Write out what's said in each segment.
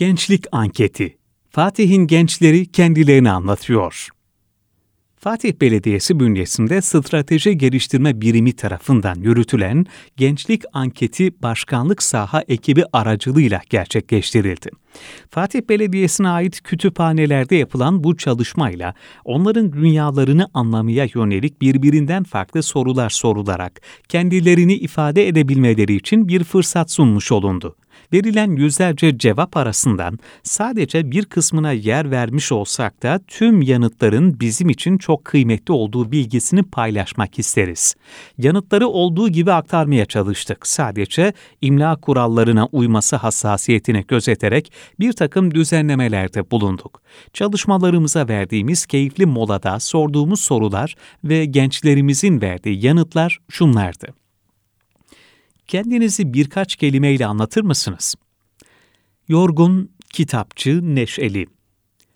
Gençlik Anketi Fatih'in gençleri kendilerini anlatıyor. Fatih Belediyesi bünyesinde Strateji Geliştirme Birimi tarafından yürütülen Gençlik Anketi Başkanlık Saha ekibi aracılığıyla gerçekleştirildi. Fatih Belediyesi'ne ait kütüphanelerde yapılan bu çalışmayla onların dünyalarını anlamaya yönelik birbirinden farklı sorular sorularak kendilerini ifade edebilmeleri için bir fırsat sunmuş olundu verilen yüzlerce cevap arasından sadece bir kısmına yer vermiş olsak da tüm yanıtların bizim için çok kıymetli olduğu bilgisini paylaşmak isteriz. Yanıtları olduğu gibi aktarmaya çalıştık. Sadece imla kurallarına uyması hassasiyetini gözeterek bir takım düzenlemelerde bulunduk. Çalışmalarımıza verdiğimiz keyifli molada sorduğumuz sorular ve gençlerimizin verdiği yanıtlar şunlardı. Kendinizi birkaç kelimeyle anlatır mısınız? Yorgun, kitapçı, neşeli.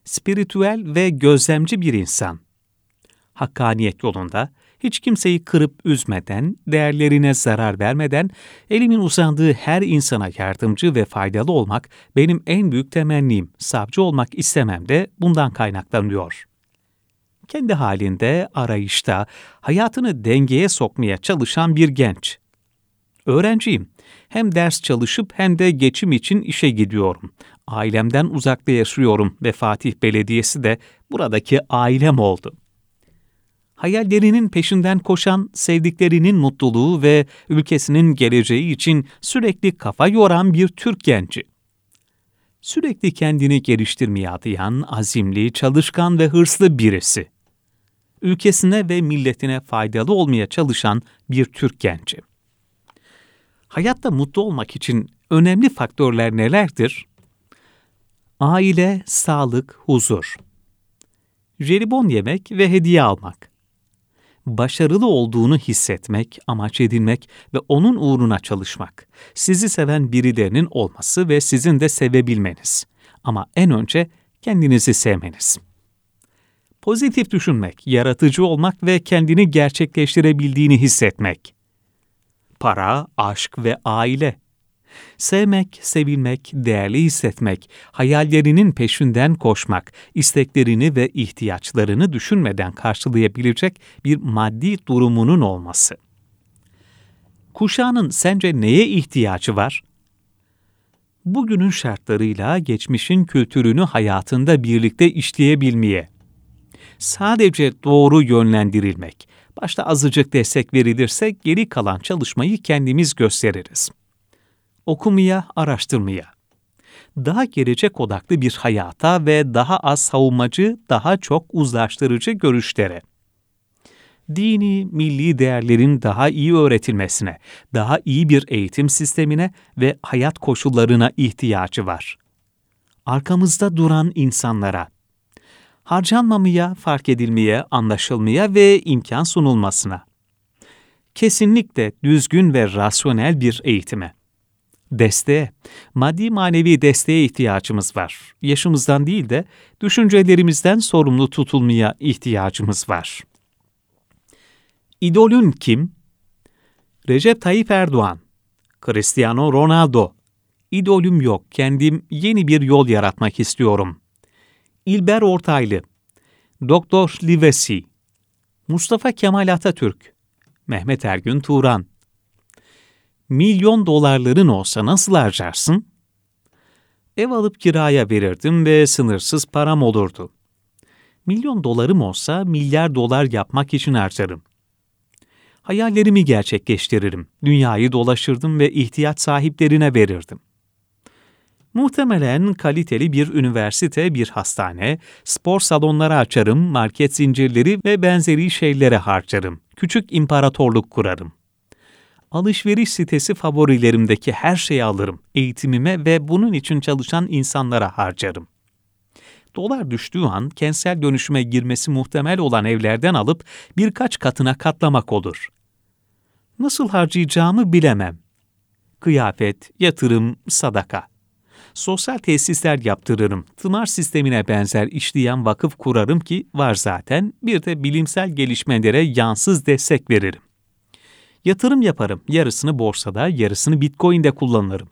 Spiritüel ve gözlemci bir insan. Hakkaniyet yolunda, hiç kimseyi kırıp üzmeden, değerlerine zarar vermeden, elimin uzandığı her insana yardımcı ve faydalı olmak benim en büyük temennim. Savcı olmak istemem de bundan kaynaklanıyor. Kendi halinde, arayışta, hayatını dengeye sokmaya çalışan bir genç. Öğrenciyim. Hem ders çalışıp hem de geçim için işe gidiyorum. Ailemden uzakta yaşıyorum ve Fatih Belediyesi de buradaki ailem oldu. Hayallerinin peşinden koşan, sevdiklerinin mutluluğu ve ülkesinin geleceği için sürekli kafa yoran bir Türk genci. Sürekli kendini geliştirmeye adayan, azimli, çalışkan ve hırslı birisi. Ülkesine ve milletine faydalı olmaya çalışan bir Türk genci. Hayatta mutlu olmak için önemli faktörler nelerdir? Aile, sağlık, huzur. Jelibon yemek ve hediye almak. Başarılı olduğunu hissetmek, amaç edinmek ve onun uğruna çalışmak. Sizi seven birilerinin olması ve sizin de sevebilmeniz. Ama en önce kendinizi sevmeniz. Pozitif düşünmek, yaratıcı olmak ve kendini gerçekleştirebildiğini hissetmek para, aşk ve aile. Sevmek, sevilmek, değerli hissetmek, hayallerinin peşinden koşmak, isteklerini ve ihtiyaçlarını düşünmeden karşılayabilecek bir maddi durumunun olması. Kuşağının sence neye ihtiyacı var? Bugünün şartlarıyla geçmişin kültürünü hayatında birlikte işleyebilmeye, sadece doğru yönlendirilmek, Başta azıcık destek verilirse geri kalan çalışmayı kendimiz gösteririz. Okumaya, araştırmaya. Daha gelecek odaklı bir hayata ve daha az savunmacı, daha çok uzlaştırıcı görüşlere dini, milli değerlerin daha iyi öğretilmesine, daha iyi bir eğitim sistemine ve hayat koşullarına ihtiyacı var. Arkamızda duran insanlara, harcanmamaya, fark edilmeye, anlaşılmaya ve imkan sunulmasına. Kesinlikle düzgün ve rasyonel bir eğitime. Desteğe, maddi manevi desteğe ihtiyacımız var. Yaşımızdan değil de düşüncelerimizden sorumlu tutulmaya ihtiyacımız var. İdolün kim? Recep Tayyip Erdoğan, Cristiano Ronaldo. İdolüm yok, kendim yeni bir yol yaratmak istiyorum. İlber Ortaylı, Doktor Livesi, Mustafa Kemal Atatürk, Mehmet Ergün Turan. Milyon dolarların olsa nasıl harcarsın? Ev alıp kiraya verirdim ve sınırsız param olurdu. Milyon dolarım olsa milyar dolar yapmak için harcarım. Hayallerimi gerçekleştiririm. Dünyayı dolaşırdım ve ihtiyaç sahiplerine verirdim. Muhtemelen kaliteli bir üniversite, bir hastane, spor salonları açarım, market zincirleri ve benzeri şeylere harcarım. Küçük imparatorluk kurarım. Alışveriş sitesi favorilerimdeki her şeyi alırım. Eğitimime ve bunun için çalışan insanlara harcarım. Dolar düştüğü an kentsel dönüşüme girmesi muhtemel olan evlerden alıp birkaç katına katlamak olur. Nasıl harcayacağımı bilemem. Kıyafet, yatırım, sadaka sosyal tesisler yaptırırım, tımar sistemine benzer işleyen vakıf kurarım ki var zaten, bir de bilimsel gelişmelere yansız destek veririm. Yatırım yaparım, yarısını borsada, yarısını bitcoin'de kullanırım.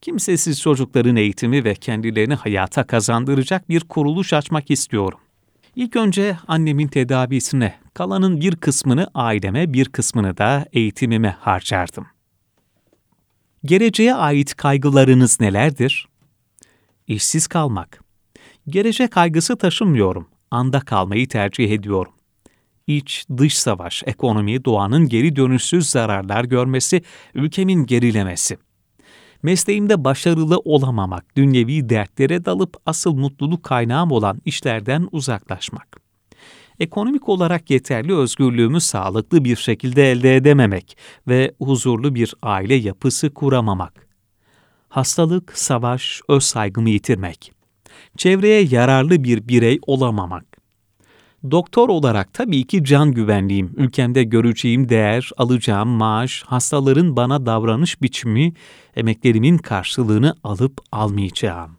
Kimsesiz çocukların eğitimi ve kendilerini hayata kazandıracak bir kuruluş açmak istiyorum. İlk önce annemin tedavisine, kalanın bir kısmını aileme, bir kısmını da eğitimime harcardım. Geleceğe ait kaygılarınız nelerdir? İşsiz kalmak. Gelecek kaygısı taşımıyorum. Anda kalmayı tercih ediyorum. İç, dış savaş, ekonomi, doğanın geri dönüşsüz zararlar görmesi, ülkemin gerilemesi. Mesleğimde başarılı olamamak, dünyevi dertlere dalıp asıl mutluluk kaynağım olan işlerden uzaklaşmak. Ekonomik olarak yeterli özgürlüğümü sağlıklı bir şekilde elde edememek ve huzurlu bir aile yapısı kuramamak. Hastalık, savaş, öz saygımı yitirmek. Çevreye yararlı bir birey olamamak. Doktor olarak tabii ki can güvenliğim, ülkemde göreceğim değer, alacağım maaş, hastaların bana davranış biçimi, emeklerimin karşılığını alıp almayacağım.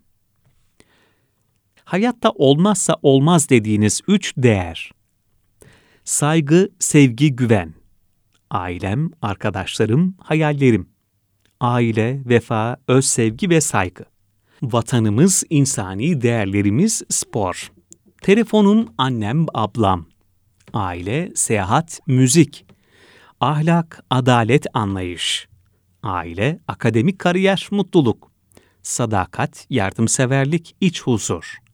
Hayatta olmazsa olmaz dediğiniz üç değer. Saygı, sevgi, güven. Ailem, arkadaşlarım, hayallerim. Aile, vefa, öz sevgi ve saygı. Vatanımız, insani değerlerimiz, spor. Telefonum, annem, ablam. Aile, seyahat, müzik. Ahlak, adalet, anlayış. Aile, akademik kariyer, mutluluk. Sadakat, yardımseverlik, iç huzur.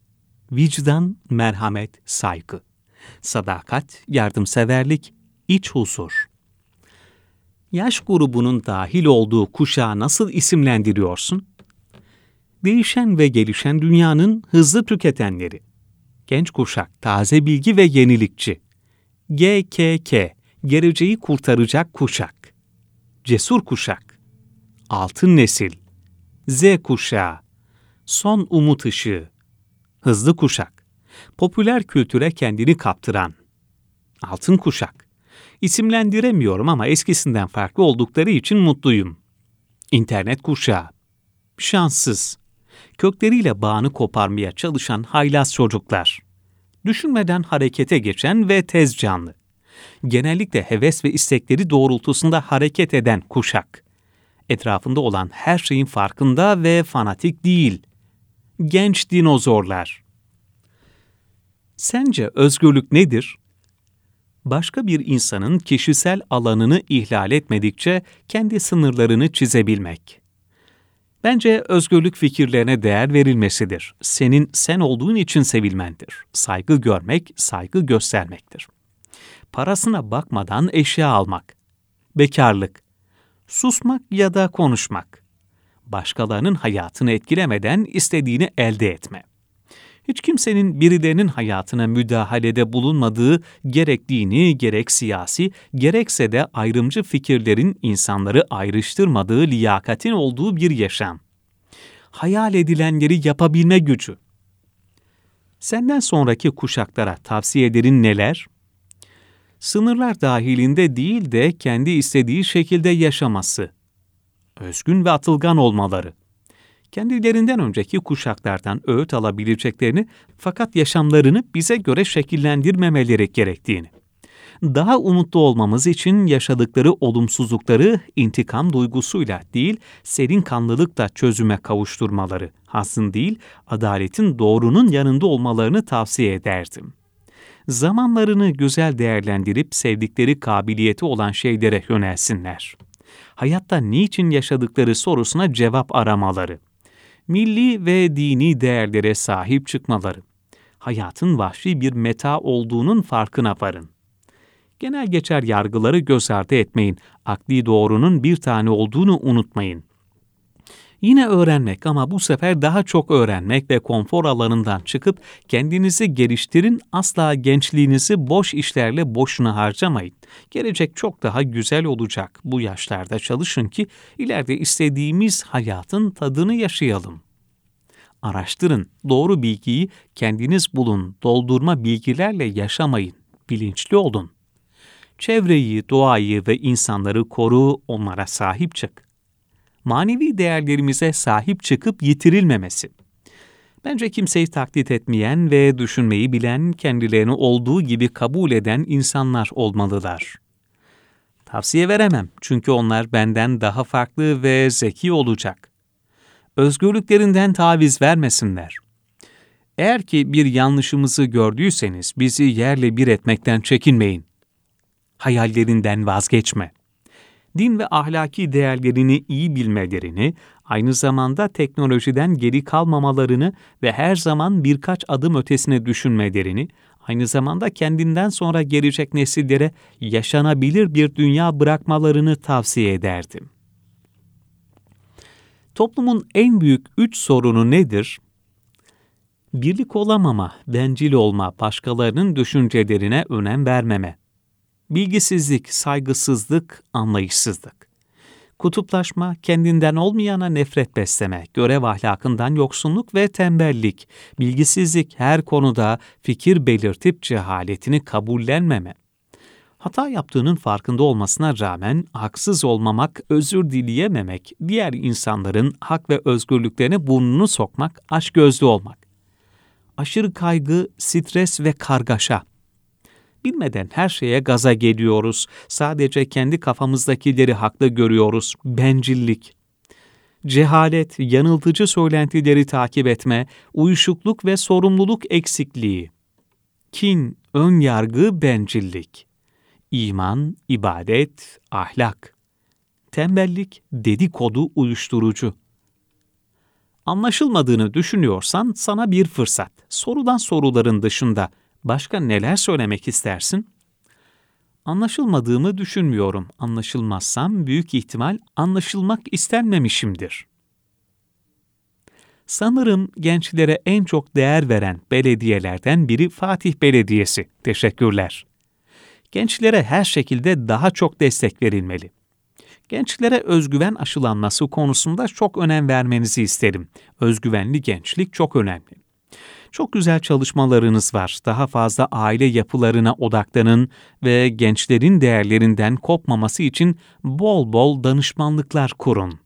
Vicdan, merhamet, saygı. Sadakat, yardımseverlik, iç huzur. Yaş grubunun dahil olduğu kuşağı nasıl isimlendiriyorsun? Değişen ve gelişen dünyanın hızlı tüketenleri. Genç kuşak, taze bilgi ve yenilikçi. GKK, geleceği kurtaracak kuşak. Cesur kuşak. Altın nesil. Z kuşağı. Son umut ışığı. Hızlı kuşak. Popüler kültüre kendini kaptıran. Altın kuşak. İsimlendiremiyorum ama eskisinden farklı oldukları için mutluyum. İnternet kuşağı. Şanssız kökleriyle bağını koparmaya çalışan haylaz çocuklar. Düşünmeden harekete geçen ve tez canlı. Genellikle heves ve istekleri doğrultusunda hareket eden kuşak. Etrafında olan her şeyin farkında ve fanatik değil. Genç dinozorlar. Sence özgürlük nedir? Başka bir insanın kişisel alanını ihlal etmedikçe kendi sınırlarını çizebilmek. Bence özgürlük fikirlerine değer verilmesidir. Senin sen olduğun için sevilmendir. Saygı görmek, saygı göstermektir. Parasına bakmadan eşya almak. Bekarlık. Susmak ya da konuşmak. Başkalarının hayatını etkilemeden istediğini elde etme. Hiç kimsenin birilerinin hayatına müdahalede bulunmadığı gerek gerek siyasi, gerekse de ayrımcı fikirlerin insanları ayrıştırmadığı liyakatin olduğu bir yaşam. Hayal edilenleri yapabilme gücü. Senden sonraki kuşaklara tavsiyelerin neler? Sınırlar dahilinde değil de kendi istediği şekilde yaşaması. Özgün ve atılgan olmaları kendilerinden önceki kuşaklardan öğüt alabileceklerini fakat yaşamlarını bize göre şekillendirmemeleri gerektiğini. Daha umutlu olmamız için yaşadıkları olumsuzlukları intikam duygusuyla değil, serin kanlılıkla çözüme kavuşturmaları, hasın değil, adaletin doğrunun yanında olmalarını tavsiye ederdim. Zamanlarını güzel değerlendirip sevdikleri kabiliyeti olan şeylere yönelsinler. Hayatta niçin yaşadıkları sorusuna cevap aramaları milli ve dini değerlere sahip çıkmaları, hayatın vahşi bir meta olduğunun farkına varın. Genel geçer yargıları göz ardı etmeyin, akli doğrunun bir tane olduğunu unutmayın. Yine öğrenmek ama bu sefer daha çok öğrenmek ve konfor alanından çıkıp kendinizi geliştirin, asla gençliğinizi boş işlerle boşuna harcamayın. Gelecek çok daha güzel olacak. Bu yaşlarda çalışın ki ileride istediğimiz hayatın tadını yaşayalım. Araştırın, doğru bilgiyi kendiniz bulun, doldurma bilgilerle yaşamayın, bilinçli olun. Çevreyi, doğayı ve insanları koru, onlara sahip çık manevi değerlerimize sahip çıkıp yitirilmemesi. Bence kimseyi taklit etmeyen ve düşünmeyi bilen, kendilerini olduğu gibi kabul eden insanlar olmalılar. Tavsiye veremem çünkü onlar benden daha farklı ve zeki olacak. özgürlüklerinden taviz vermesinler. Eğer ki bir yanlışımızı gördüyseniz bizi yerle bir etmekten çekinmeyin. Hayallerinden vazgeçme. Din ve ahlaki değerlerini iyi bilmelerini, aynı zamanda teknolojiden geri kalmamalarını ve her zaman birkaç adım ötesine düşünmelerini, aynı zamanda kendinden sonra gelecek nesillere yaşanabilir bir dünya bırakmalarını tavsiye ederdim. Toplumun en büyük üç sorunu nedir? Birlik olamama, bencil olma, başkalarının düşüncelerine önem vermeme. Bilgisizlik, saygısızlık, anlayışsızlık. Kutuplaşma, kendinden olmayana nefret besleme, görev ahlakından yoksunluk ve tembellik, bilgisizlik her konuda fikir belirtip cehaletini kabullenmeme. Hata yaptığının farkında olmasına rağmen haksız olmamak, özür dileyememek, diğer insanların hak ve özgürlüklerine burnunu sokmak, açgözlü olmak. Aşırı kaygı, stres ve kargaşa. Bilmeden her şeye gaza geliyoruz. Sadece kendi kafamızdakileri haklı görüyoruz. Bencillik. Cehalet, yanıltıcı söylentileri takip etme, uyuşukluk ve sorumluluk eksikliği. Kin, ön yargı, bencillik. İman, ibadet, ahlak. Tembellik, dedikodu, uyuşturucu. Anlaşılmadığını düşünüyorsan sana bir fırsat. Sorulan soruların dışında başka neler söylemek istersin? Anlaşılmadığımı düşünmüyorum. Anlaşılmazsam büyük ihtimal anlaşılmak istenmemişimdir. Sanırım gençlere en çok değer veren belediyelerden biri Fatih Belediyesi. Teşekkürler. Gençlere her şekilde daha çok destek verilmeli. Gençlere özgüven aşılanması konusunda çok önem vermenizi isterim. Özgüvenli gençlik çok önemli. Çok güzel çalışmalarınız var. Daha fazla aile yapılarına odaklanın ve gençlerin değerlerinden kopmaması için bol bol danışmanlıklar kurun.